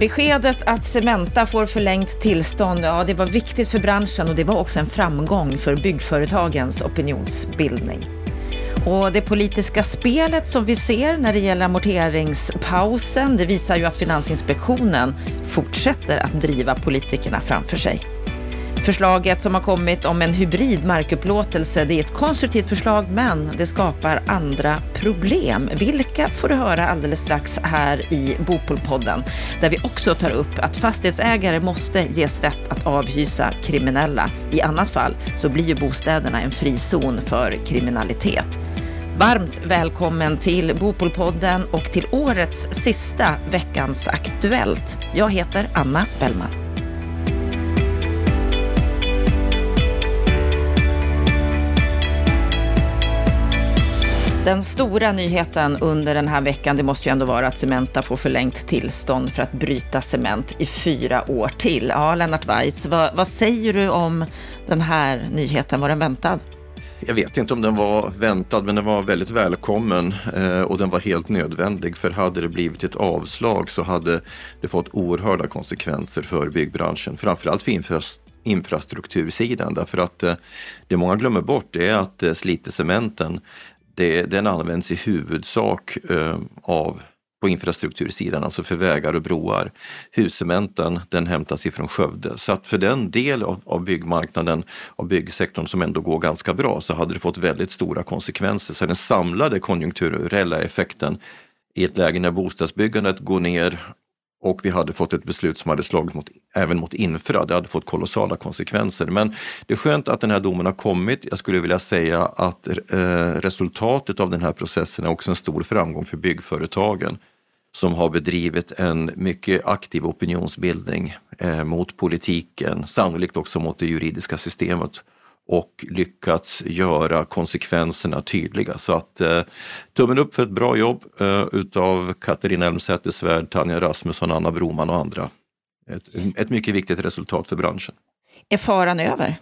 Beskedet att Cementa får förlängt tillstånd, ja det var viktigt för branschen och det var också en framgång för byggföretagens opinionsbildning. Och det politiska spelet som vi ser när det gäller amorteringspausen, det visar ju att Finansinspektionen fortsätter att driva politikerna framför sig. Förslaget som har kommit om en hybrid markupplåtelse, det är ett konstruktivt förslag men det skapar andra problem. Vilka får du höra alldeles strax här i Bopolpodden, där vi också tar upp att fastighetsägare måste ges rätt att avhysa kriminella. I annat fall så blir ju bostäderna en frizon för kriminalitet. Varmt välkommen till Bopolpodden och till årets sista Veckans Aktuellt. Jag heter Anna Bellman. Den stora nyheten under den här veckan, det måste ju ändå vara att Cementa får förlängt tillstånd för att bryta cement i fyra år till. Ja, Lennart Weiss, vad, vad säger du om den här nyheten? Var den väntad? Jag vet inte om den var väntad, men den var väldigt välkommen eh, och den var helt nödvändig. För hade det blivit ett avslag så hade det fått oerhörda konsekvenser för byggbranschen, framförallt för infrastruktursidan. Därför att eh, det många glömmer bort är att eh, Slite slitecementen det, den används i huvudsak eh, av på infrastruktursidan, alltså för vägar och broar. Huscementen den hämtas ifrån Skövde. Så att för den del av, av byggmarknaden, av byggsektorn som ändå går ganska bra, så hade det fått väldigt stora konsekvenser. Så den samlade konjunkturella effekten i ett läge när bostadsbyggandet går ner och vi hade fått ett beslut som hade slagit mot, även mot infra. Det hade fått kolossala konsekvenser. Men det är skönt att den här domen har kommit. Jag skulle vilja säga att eh, resultatet av den här processen är också en stor framgång för byggföretagen som har bedrivit en mycket aktiv opinionsbildning eh, mot politiken, sannolikt också mot det juridiska systemet och lyckats göra konsekvenserna tydliga. Så att eh, tummen upp för ett bra jobb eh, utav Katarina Elmsäter-Svärd, Tanja Rasmusson, Anna Broman och andra. Ett, ett mycket viktigt resultat för branschen. Är faran över?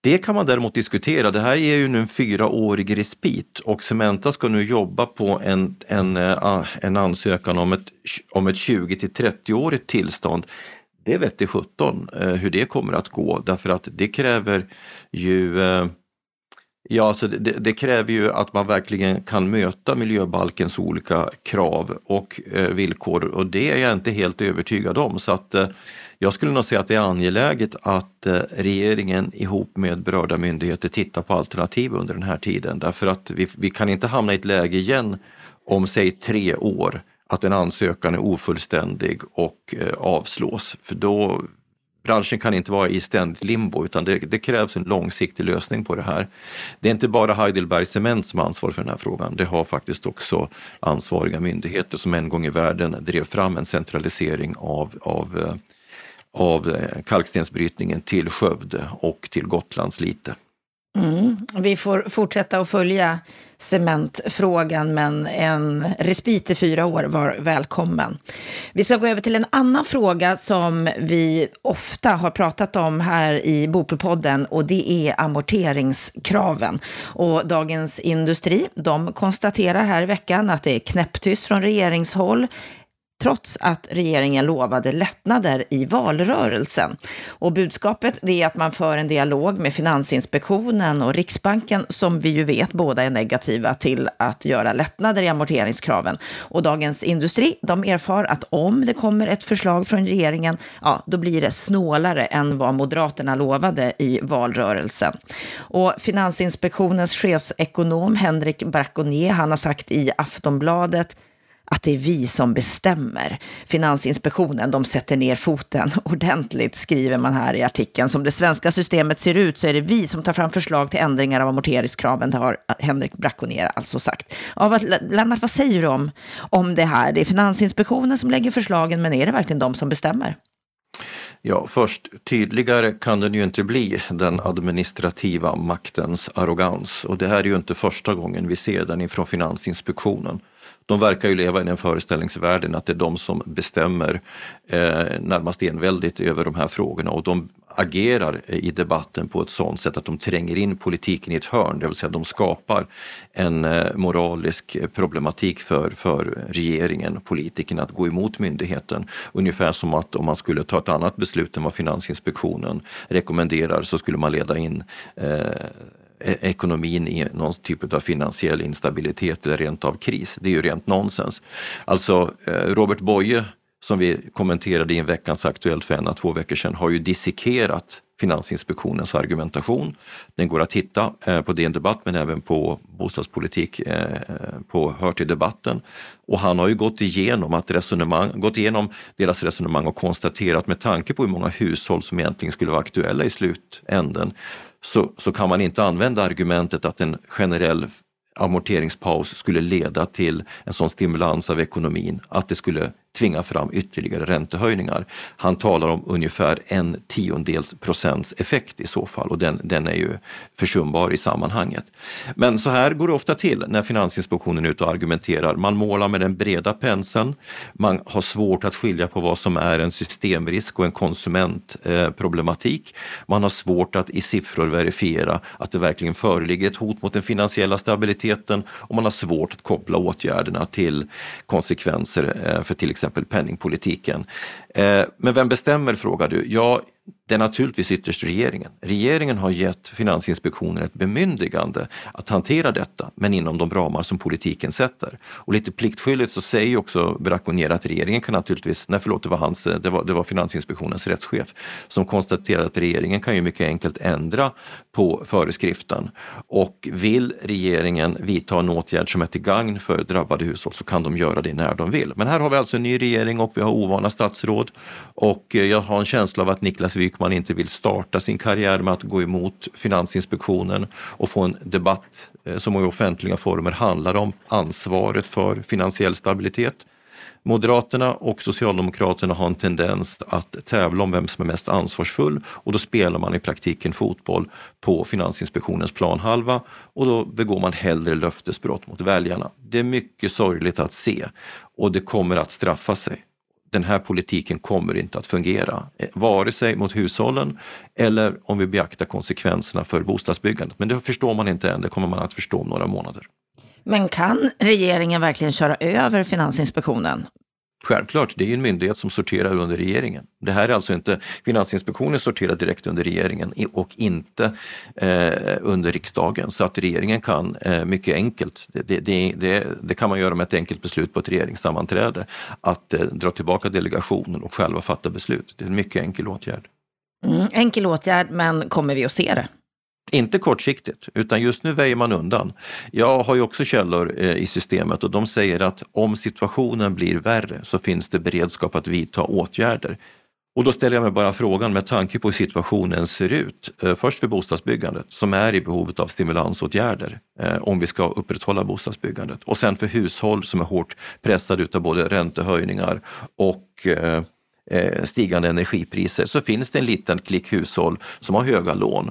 Det kan man däremot diskutera. Det här är ju nu en fyraårig respit och Cementa ska nu jobba på en, en, eh, en ansökan om ett, om ett 20 till 30-årigt tillstånd det vet i 17 eh, hur det kommer att gå därför att det kräver ju eh, Ja, alltså det, det, kräver ju att man verkligen kan möta miljöbalkens olika krav och eh, villkor och det är jag inte helt övertygad om. Så att eh, jag skulle nog säga att det är angeläget att eh, regeringen ihop med berörda myndigheter tittar på alternativ under den här tiden därför att vi, vi kan inte hamna i ett läge igen om säg tre år att en ansökan är ofullständig och eh, avslås. För då, branschen kan inte vara i ständigt limbo utan det, det, krävs en långsiktig lösning på det här. Det är inte bara Heidelberg Cement som har ansvar för den här frågan. Det har faktiskt också ansvariga myndigheter som en gång i världen drev fram en centralisering av, av, eh, av eh, kalkstensbrytningen till Skövde och till Gotlands lite. Vi får fortsätta att följa cementfrågan, men en respit i fyra år var välkommen. Vi ska gå över till en annan fråga som vi ofta har pratat om här i Bopelpodden och det är amorteringskraven. Och Dagens Industri, de konstaterar här i veckan att det är knäpptyst från regeringshåll trots att regeringen lovade lättnader i valrörelsen. Och budskapet är att man för en dialog med Finansinspektionen och Riksbanken som vi ju vet båda är negativa till att göra lättnader i amorteringskraven. Och Dagens Industri, de erfar att om det kommer ett förslag från regeringen, ja, då blir det snålare än vad Moderaterna lovade i valrörelsen. Och Finansinspektionens chefsekonom Henrik Braconier, han har sagt i Aftonbladet att det är vi som bestämmer. Finansinspektionen, de sätter ner foten ordentligt, skriver man här i artikeln. Som det svenska systemet ser ut så är det vi som tar fram förslag till ändringar av amorteringskraven, det har Henrik Braconier alltså sagt. Ja, vad, Lennart, vad säger du om, om det här? Det är Finansinspektionen som lägger förslagen, men är det verkligen de som bestämmer? Ja, först tydligare kan den ju inte bli, den administrativa maktens arrogans. Och det här är ju inte första gången vi ser den ifrån Finansinspektionen de verkar ju leva i den föreställningsvärlden att det är de som bestämmer eh, närmast enväldigt över de här frågorna och de agerar i debatten på ett sådant sätt att de tränger in politiken i ett hörn, det vill säga de skapar en eh, moralisk problematik för, för regeringen, politikerna, att gå emot myndigheten. Ungefär som att om man skulle ta ett annat beslut än vad Finansinspektionen rekommenderar så skulle man leda in eh, E- ekonomin i någon typ av finansiell instabilitet eller rent av kris. Det är ju rent nonsens. Alltså eh, Robert Boye som vi kommenterade i en veckans Aktuellt för en, två veckor sedan har ju dissekerat Finansinspektionens argumentation. Den går att hitta eh, på DN Debatt men även på bostadspolitik eh, på Hör till debatten. Och han har ju gått igenom, att resonemang, gått igenom deras resonemang och konstaterat med tanke på hur många hushåll som egentligen skulle vara aktuella i slutänden så, så kan man inte använda argumentet att en generell amorteringspaus skulle leda till en sån stimulans av ekonomin att det skulle tvinga fram ytterligare räntehöjningar. Han talar om ungefär en tiondels procents effekt i så fall och den, den är ju försumbar i sammanhanget. Men så här går det ofta till när Finansinspektionen är ute och argumenterar. Man målar med den breda penseln, man har svårt att skilja på vad som är en systemrisk och en konsumentproblematik. Eh, man har svårt att i siffror verifiera att det verkligen föreligger ett hot mot den finansiella stabiliteten och man har svårt att koppla åtgärderna till konsekvenser eh, för till exempel exempel penningpolitiken. Eh, men vem bestämmer frågar du? Ja, det är naturligtvis ytterst regeringen. Regeringen har gett Finansinspektionen ett bemyndigande att hantera detta, men inom de ramar som politiken sätter. Och lite pliktskyldigt så säger också Braconier att regeringen kan naturligtvis, nej förlåt, det var, hans, det var, det var Finansinspektionens rättschef som konstaterade att regeringen kan ju mycket enkelt ändra på föreskriften. Och vill regeringen vidta en åtgärd som är till gagn för drabbade hushåll så kan de göra det när de vill. Men här har vi alltså en ny regering och vi har ovana statsråd och eh, jag har en känsla av att Niklas Wykman man inte vill starta sin karriär med att gå emot Finansinspektionen och få en debatt eh, som i offentliga former handlar om ansvaret för finansiell stabilitet. Moderaterna och Socialdemokraterna har en tendens att tävla om vem som är mest ansvarsfull och då spelar man i praktiken fotboll på Finansinspektionens planhalva och då begår man hellre löftesbrott mot väljarna. Det är mycket sorgligt att se och det kommer att straffa sig den här politiken kommer inte att fungera, eh, vare sig mot hushållen eller om vi beaktar konsekvenserna för bostadsbyggandet. Men det förstår man inte än, det kommer man att förstå om några månader. Men kan regeringen verkligen köra över Finansinspektionen? Självklart, det är en myndighet som sorterar under regeringen. Det här är alltså inte, Finansinspektionen sorterar direkt under regeringen och inte eh, under riksdagen. Så att regeringen kan eh, mycket enkelt, det, det, det, det, kan man göra med ett enkelt beslut på ett regeringssammanträde, att eh, dra tillbaka delegationen och själva fatta beslut. Det är en mycket enkel åtgärd. Mm, enkel åtgärd, men kommer vi att se det? Inte kortsiktigt, utan just nu väjer man undan. Jag har ju också källor eh, i systemet och de säger att om situationen blir värre så finns det beredskap att vidta åtgärder. Och då ställer jag mig bara frågan med tanke på hur situationen ser ut. Eh, först för bostadsbyggandet som är i behovet av stimulansåtgärder eh, om vi ska upprätthålla bostadsbyggandet. Och sen för hushåll som är hårt pressade av både räntehöjningar och stigande energipriser så finns det en liten klick hushåll som har höga lån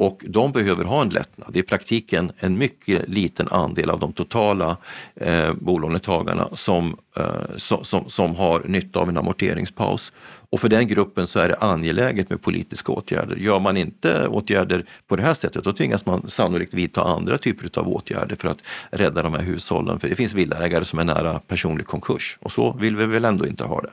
och de behöver ha en lättnad. I praktiken en mycket liten andel av de totala eh, bolånetagarna som, eh, som, som, som, har nytta av en amorteringspaus. Och för den gruppen så är det angeläget med politiska åtgärder. Gör man inte åtgärder på det här sättet då tvingas man sannolikt vidta andra typer av åtgärder för att rädda de här hushållen. För det finns villaägare som är nära personlig konkurs och så vill vi väl ändå inte ha det.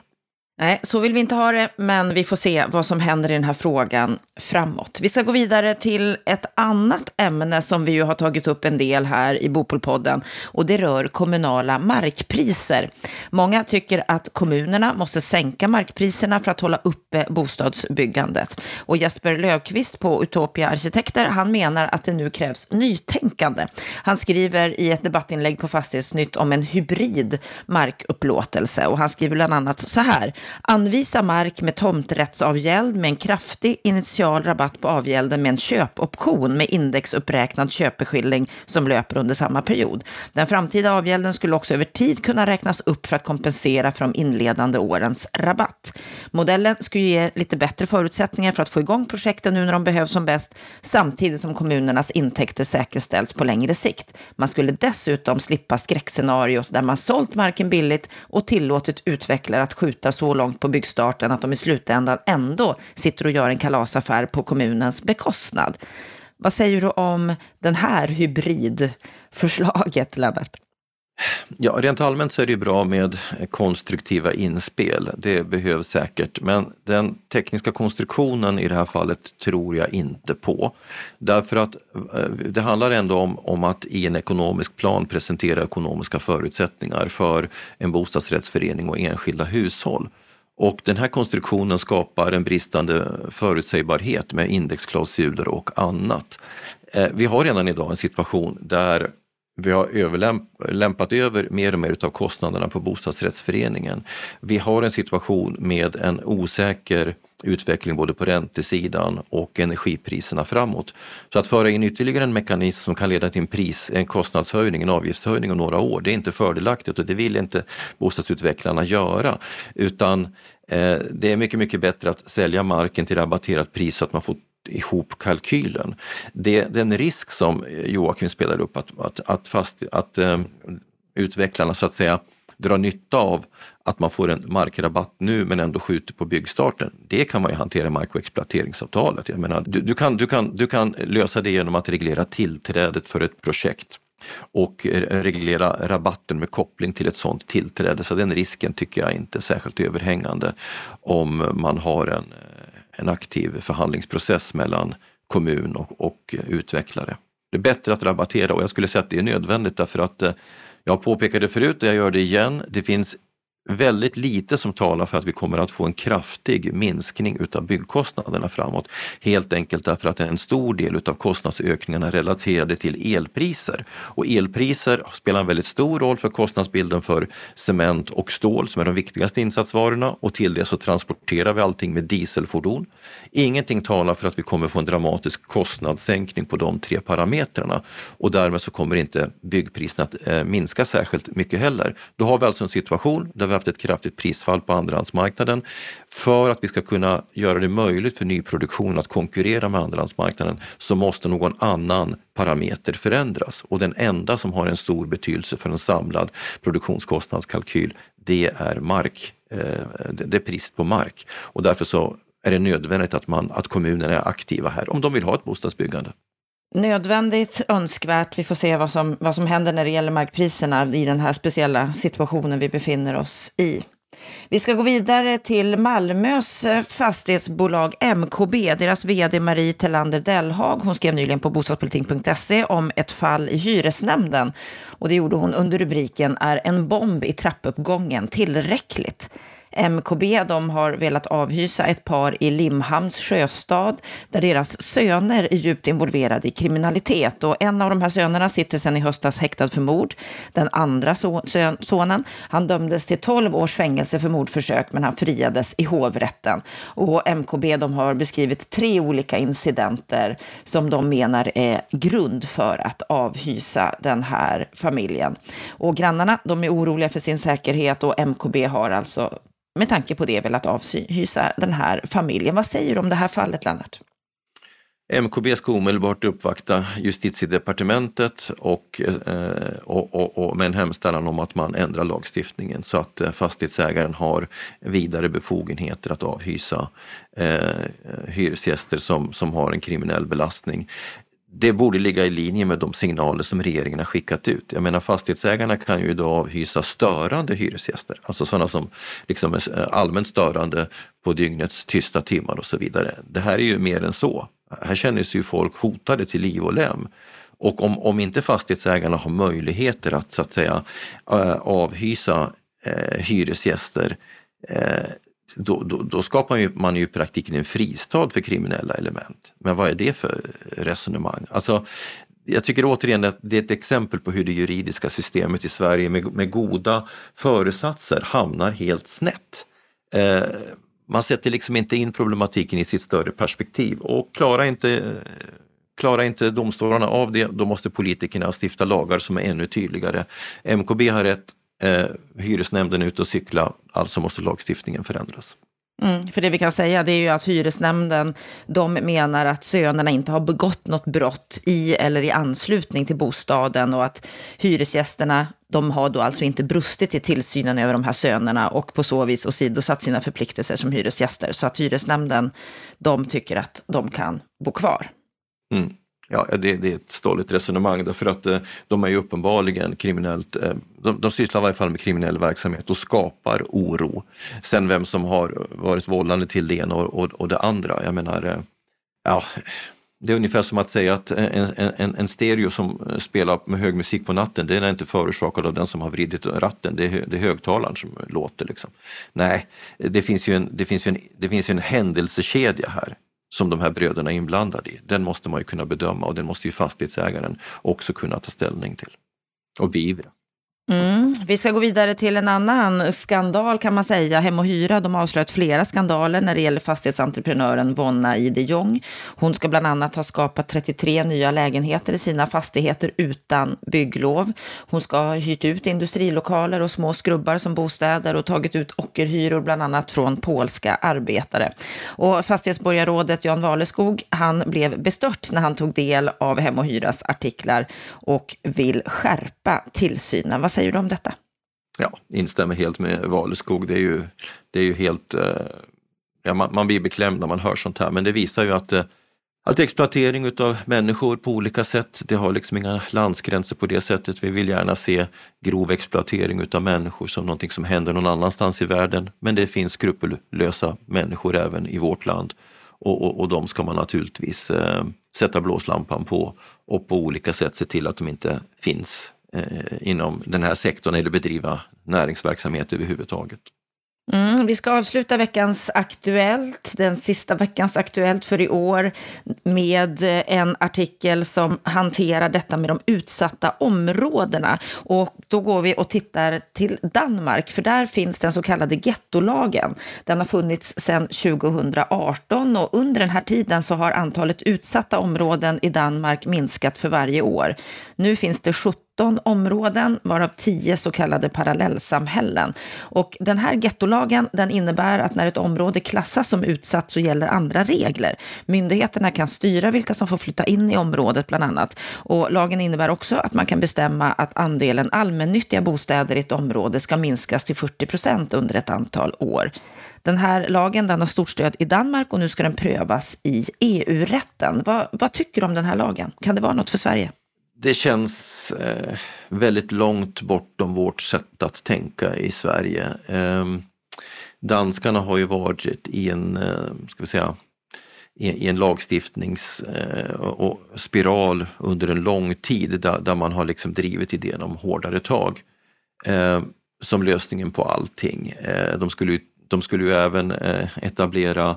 Nej, så vill vi inte ha det, men vi får se vad som händer i den här frågan framåt. Vi ska gå vidare till ett annat ämne som vi ju har tagit upp en del här i Bopolpodden och det rör kommunala markpriser. Många tycker att kommunerna måste sänka markpriserna för att hålla uppe bostadsbyggandet. Och Jesper Löfqvist på Utopia Arkitekter, han menar att det nu krävs nytänkande. Han skriver i ett debattinlägg på Fastighetsnytt om en hybrid markupplåtelse och han skriver bland annat så här. Anvisa mark med tomträttsavgäld med en kraftig initial rabatt på avgälden med en köpoption med indexuppräknad köpeskilling som löper under samma period. Den framtida avgälden skulle också över tid kunna räknas upp för att kompensera för de inledande årens rabatt. Modellen skulle ge lite bättre förutsättningar för att få igång projekten nu när de behövs som bäst, samtidigt som kommunernas intäkter säkerställs på längre sikt. Man skulle dessutom slippa skräckscenariot där man sålt marken billigt och tillåtit utvecklare att skjuta så långt på byggstarten att de i slutändan ändå sitter och gör en kalasaffär på kommunens bekostnad. Vad säger du om den här hybridförslaget, Lennart? Ja, rent allmänt så är det bra med konstruktiva inspel. Det behövs säkert, men den tekniska konstruktionen i det här fallet tror jag inte på. Därför att eh, det handlar ändå om, om att i en ekonomisk plan presentera ekonomiska förutsättningar för en bostadsrättsförening och enskilda hushåll. Och den här konstruktionen skapar en bristande förutsägbarhet med indexklausuler och annat. Eh, vi har redan idag en situation där vi har överlämpat över mer och mer av kostnaderna på bostadsrättsföreningen. Vi har en situation med en osäker utveckling både på räntesidan och energipriserna framåt. Så att föra in ytterligare en mekanism som kan leda till en, pris, en kostnadshöjning, en avgiftshöjning om några år, det är inte fördelaktigt och det vill inte bostadsutvecklarna göra. Utan eh, det är mycket, mycket bättre att sälja marken till rabatterat pris så att man får ihop kalkylen. Det, den risk som Joakim spelar upp att, att, att, fast, att eh, utvecklarna så att säga dra nytta av att man får en markrabatt nu men ändå skjuter på byggstarten. Det kan man ju hantera i mark och exploateringsavtalet. Jag menar, du, du, kan, du, kan, du kan lösa det genom att reglera tillträdet för ett projekt och reglera rabatten med koppling till ett sådant tillträde. Så den risken tycker jag inte är särskilt överhängande om man har en eh, en aktiv förhandlingsprocess mellan kommun och, och utvecklare. Det är bättre att rabattera och jag skulle säga att det är nödvändigt därför att eh, jag påpekade förut och jag gör det igen. Det finns väldigt lite som talar för att vi kommer att få en kraftig minskning utav byggkostnaderna framåt. Helt enkelt därför att en stor del utav kostnadsökningarna är relaterade till elpriser. Och elpriser spelar en väldigt stor roll för kostnadsbilden för cement och stål som är de viktigaste insatsvarorna och till det så transporterar vi allting med dieselfordon. Ingenting talar för att vi kommer få en dramatisk kostnadssänkning på de tre parametrarna och därmed så kommer inte byggpriserna att eh, minska särskilt mycket heller. Då har vi alltså en situation där vi haft ett kraftigt prisfall på andrahandsmarknaden. För att vi ska kunna göra det möjligt för nyproduktion att konkurrera med andrahandsmarknaden så måste någon annan parameter förändras och den enda som har en stor betydelse för en samlad produktionskostnadskalkyl det är mark. Eh, det är priset på mark och därför så är det nödvändigt att, man, att kommunerna är aktiva här om de vill ha ett bostadsbyggande. Nödvändigt, önskvärt. Vi får se vad som, vad som händer när det gäller markpriserna i den här speciella situationen vi befinner oss i. Vi ska gå vidare till Malmös eh, fastighetsbolag MKB. Deras vd Marie Tellander Dellhag, hon skrev nyligen på bostadspolitik.se om ett fall i hyresnämnden. Och det gjorde hon under rubriken Är en bomb i trappuppgången tillräckligt? MKB de har velat avhysa ett par i Limhamns sjöstad där deras söner är djupt involverade i kriminalitet. Och en av de här sönerna sitter sedan i höstas häktad för mord. Den andra sonen, han dömdes till 12 års fängelse för mordförsök men han friades i hovrätten. Och MKB de har beskrivit tre olika incidenter som de menar är grund för att avhysa den här familjen. Och grannarna de är oroliga för sin säkerhet och MKB har alltså med tanke på det velat avhysa den här familjen. Vad säger du om det här fallet, Lennart? MKB ska omedelbart uppvakta justitiedepartementet och, eh, och, och, och, med en hemställan om att man ändrar lagstiftningen så att eh, fastighetsägaren har vidare befogenheter att avhysa eh, hyresgäster som, som har en kriminell belastning det borde ligga i linje med de signaler som regeringen har skickat ut. Jag menar fastighetsägarna kan ju idag avhysa störande hyresgäster, alltså sådana som liksom är allmänt störande på dygnets tysta timmar och så vidare. Det här är ju mer än så. Här känner sig ju folk hotade till liv och lem. Och om, om inte fastighetsägarna har möjligheter att så att säga avhysa eh, hyresgäster eh, då, då, då, skapar man ju i praktiken en fristad för kriminella element. Men vad är det för resonemang? Alltså, jag tycker återigen att det är ett exempel på hur det juridiska systemet i Sverige med, med goda föresatser hamnar helt snett. Eh, man sätter liksom inte in problematiken i sitt större perspektiv och klarar inte, klarar inte domstolarna av det, då måste politikerna stifta lagar som är ännu tydligare. MKB har rätt, eh, hyresnämnden är ute och cykla, alltså måste lagstiftningen förändras. Mm, för det vi kan säga det är ju att hyresnämnden, de menar att sönerna inte har begått något brott i eller i anslutning till bostaden och att hyresgästerna, de har då alltså inte brustit i tillsynen över de här sönerna och på så vis åsidosatt sina förpliktelser som hyresgäster. Så att hyresnämnden, de tycker att de kan bo kvar. Mm. Ja, det, det, är ett stolligt resonemang därför att eh, de är ju uppenbarligen kriminellt, eh, de, de sysslar i varje fall med kriminell verksamhet och skapar oro. Sen vem som har varit vållande till det ena och, och, och det andra, jag menar, eh, ja, det är ungefär som att säga att en, en, en, stereo som spelar med hög musik på natten, den är inte förorsakad av den som har vridit ratten, det är, det är högtalaren som låter. Liksom. Nej, det finns, ju en, det, finns ju en, det finns ju en händelsekedja här som de här bröderna är inblandade i, den måste man ju kunna bedöma och den måste ju fastighetsägaren också kunna ta ställning till och beivra. Mm. Vi ska gå vidare till en annan skandal kan man säga. Hem och Hyra de har avslöjat flera skandaler när det gäller fastighetsentreprenören Vonna I de Jong. Hon ska bland annat ha skapat 33 nya lägenheter i sina fastigheter utan bygglov. Hon ska ha hyrt ut industrilokaler och små skrubbar som bostäder och tagit ut ockerhyror bland annat från polska arbetare. Och fastighetsborgarrådet Jan Valeskog, han blev bestört när han tog del av Hem och Hyras artiklar och vill skärpa tillsynen. Vad säger du om detta? Ja, instämmer helt med Valeskog. Det är ju, det är ju helt... Eh, ja, man, man blir beklämd när man hör sånt här, men det visar ju att, eh, att exploatering utav människor på olika sätt, det har liksom inga landsgränser på det sättet. Vi vill gärna se grov exploatering utav människor som någonting som händer någon annanstans i världen. Men det finns skrupellösa människor även i vårt land och, och, och de ska man naturligtvis eh, sätta blåslampan på och på olika sätt se till att de inte finns Eh, inom den här sektorn eller bedriva näringsverksamhet överhuvudtaget. Mm, vi ska avsluta veckans Aktuellt, den sista veckans Aktuellt för i år, med eh, en artikel som hanterar detta med de utsatta områdena. Och då går vi och tittar till Danmark, för där finns den så kallade gettolagen. Den har funnits sedan 2018 och under den här tiden så har antalet utsatta områden i Danmark minskat för varje år. Nu finns det 17 17 områden, varav 10 så kallade parallellsamhällen. Och den här gettolagen den innebär att när ett område klassas som utsatt så gäller andra regler. Myndigheterna kan styra vilka som får flytta in i området bland annat. Och lagen innebär också att man kan bestämma att andelen allmännyttiga bostäder i ett område ska minskas till 40 procent under ett antal år. Den här lagen den har stort stöd i Danmark och nu ska den prövas i EU-rätten. Vad, vad tycker du om den här lagen? Kan det vara något för Sverige? Det känns eh, väldigt långt bortom vårt sätt att tänka i Sverige. Eh, danskarna har ju varit i en, eh, ska vi säga, i, en lagstiftningsspiral eh, under en lång tid där, där, man har liksom drivit idén om hårdare tag ehm, som lösningen på allting. Eh, de, skulle, de skulle ju även eh, etablera Eh,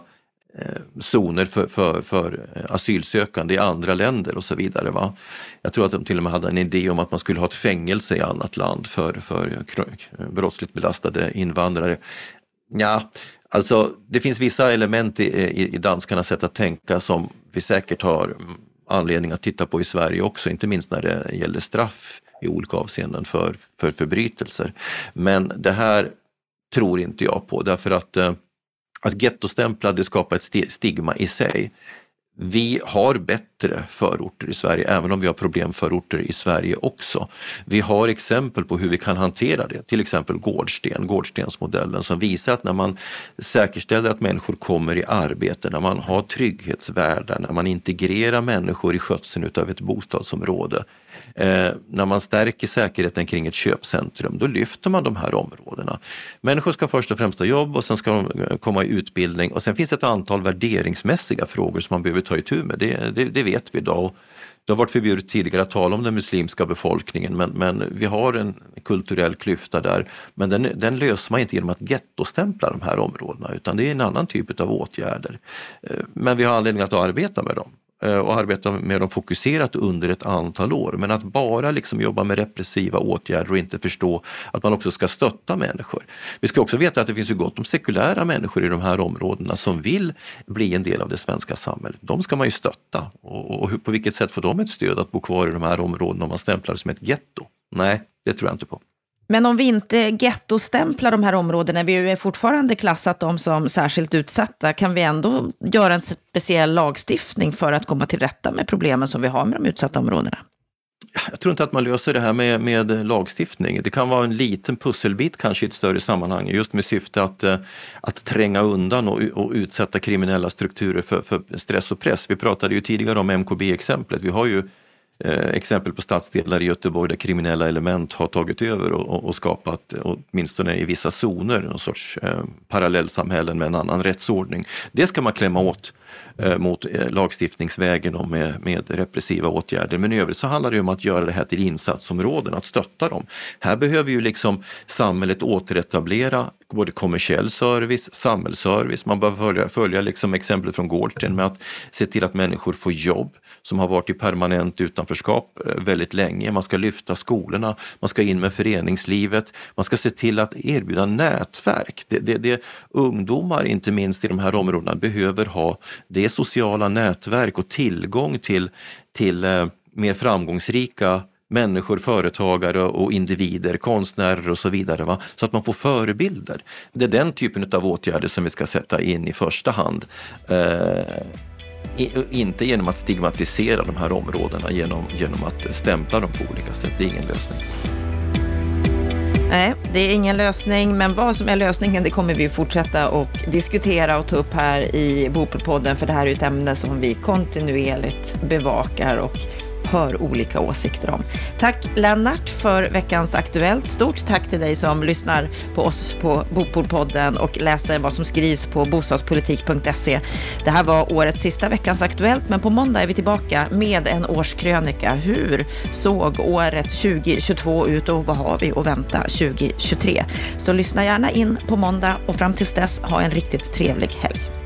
Eh, zoner för, för, för eh, asylsökande i andra länder och så vidare. Va? Jag tror att de till och med hade en idé om att man skulle ha ett fängelse i annat land för, för brottsligt belastade invandrare. Ja, alltså det finns vissa element i, i, i danskarnas sätt att tänka som vi säkert har anledning att titta på i Sverige också, inte minst när det gäller straff i olika avseenden för, för förbrytelser. Men det här tror inte jag på därför att eh, att gettostämpla det skapar ett stigma i sig. Vi har bättre förorter i Sverige, även om vi har problemförorter i Sverige också. Vi har exempel på hur vi kan hantera det, till exempel Gårdsten, Gårdstensmodellen som visar att när man säkerställer att människor kommer i arbete, när man har trygghetsvärdar, när man integrerar människor i skötseln av ett bostadsområde, Eh, när man stärker säkerheten kring ett köpcentrum, då lyfter man de här områdena. Människor ska först och främst ha jobb och sen ska de eh, komma i utbildning och sen finns det ett antal värderingsmässiga frågor som man behöver ta itu med. Det, det, det vet vi idag. Det har varit förbjudet tidigare att tala om den muslimska befolkningen men, men vi har en kulturell klyfta där. Men den, den löser man inte genom att gettostämpla de här områdena utan det är en annan typ av åtgärder. Eh, men vi har anledning att arbeta med dem. Eh, och arbeta med dem fokuserat under ett antal år. Men att bara liksom jobba med repressiva åtgärder och inte förstå att man också ska stötta människor. Vi ska också veta att det finns ju gott om sekulära människor i de här områdena som vill bli en del av det svenska samhället. De ska man ju stötta. Och, och på vilket sätt får de ett stöd att bo kvar i de här områdena om man stämplar det som ett getto? Nej, det tror jag inte på. Men om vi inte gettostämplar de här områdena, vi är fortfarande klassat dem som särskilt utsatta, kan vi ändå göra en speciell lagstiftning för att komma till rätta med problemen som vi har med de utsatta områdena? Jag tror inte att man löser det här med, med lagstiftning. Det kan vara en liten pusselbit kanske i ett större sammanhang just med syfte att, eh, att tränga undan och, och utsätta kriminella strukturer för, för stress och press. Vi pratade ju tidigare om MKB-exemplet. Vi har ju Eh, exempel på stadsdelar i Göteborg där kriminella element har tagit över och, och skapat, åtminstone i vissa zoner, någon sorts eh, parallellsamhällen med en annan rättsordning. Det ska man klämma åt eh, mot eh, lagstiftningsvägen och med, med repressiva åtgärder. Men i övrigt så handlar det om att göra det här till insatsområden, att stötta dem. Här behöver ju liksom samhället återetablera både kommersiell service, samhällsservice. Man bör följa, följa liksom exemplet från Gårdsten med att se till att människor får jobb som har varit i permanent utanförskap eh, väldigt länge. Man ska lyfta skolorna, man ska in med föreningslivet, man ska se till att erbjuda nätverk. Det, det, det, ungdomar, inte minst i de här områdena, behöver ha det sociala nätverk och tillgång till, till eh, mer framgångsrika människor, företagare och individer, konstnärer och så vidare. Va? Så att man får förebilder. Det är den typen av åtgärder som vi ska sätta in i första hand. Eh, inte genom att stigmatisera de här områdena genom, genom att stämpla dem på olika sätt. Det är ingen lösning. Nej, det är ingen lösning, men vad som är lösningen det kommer vi fortsätta och diskutera och ta upp här i Bopelpodden, för det här är ett ämne som vi kontinuerligt bevakar och hör olika åsikter om. Tack Lennart för veckans Aktuellt. Stort tack till dig som lyssnar på oss på Bopolpodden och läser vad som skrivs på bostadspolitik.se. Det här var årets sista Veckans Aktuellt, men på måndag är vi tillbaka med en årskrönika. Hur såg året 2022 ut och vad har vi att vänta 2023? Så lyssna gärna in på måndag och fram tills dess, ha en riktigt trevlig helg.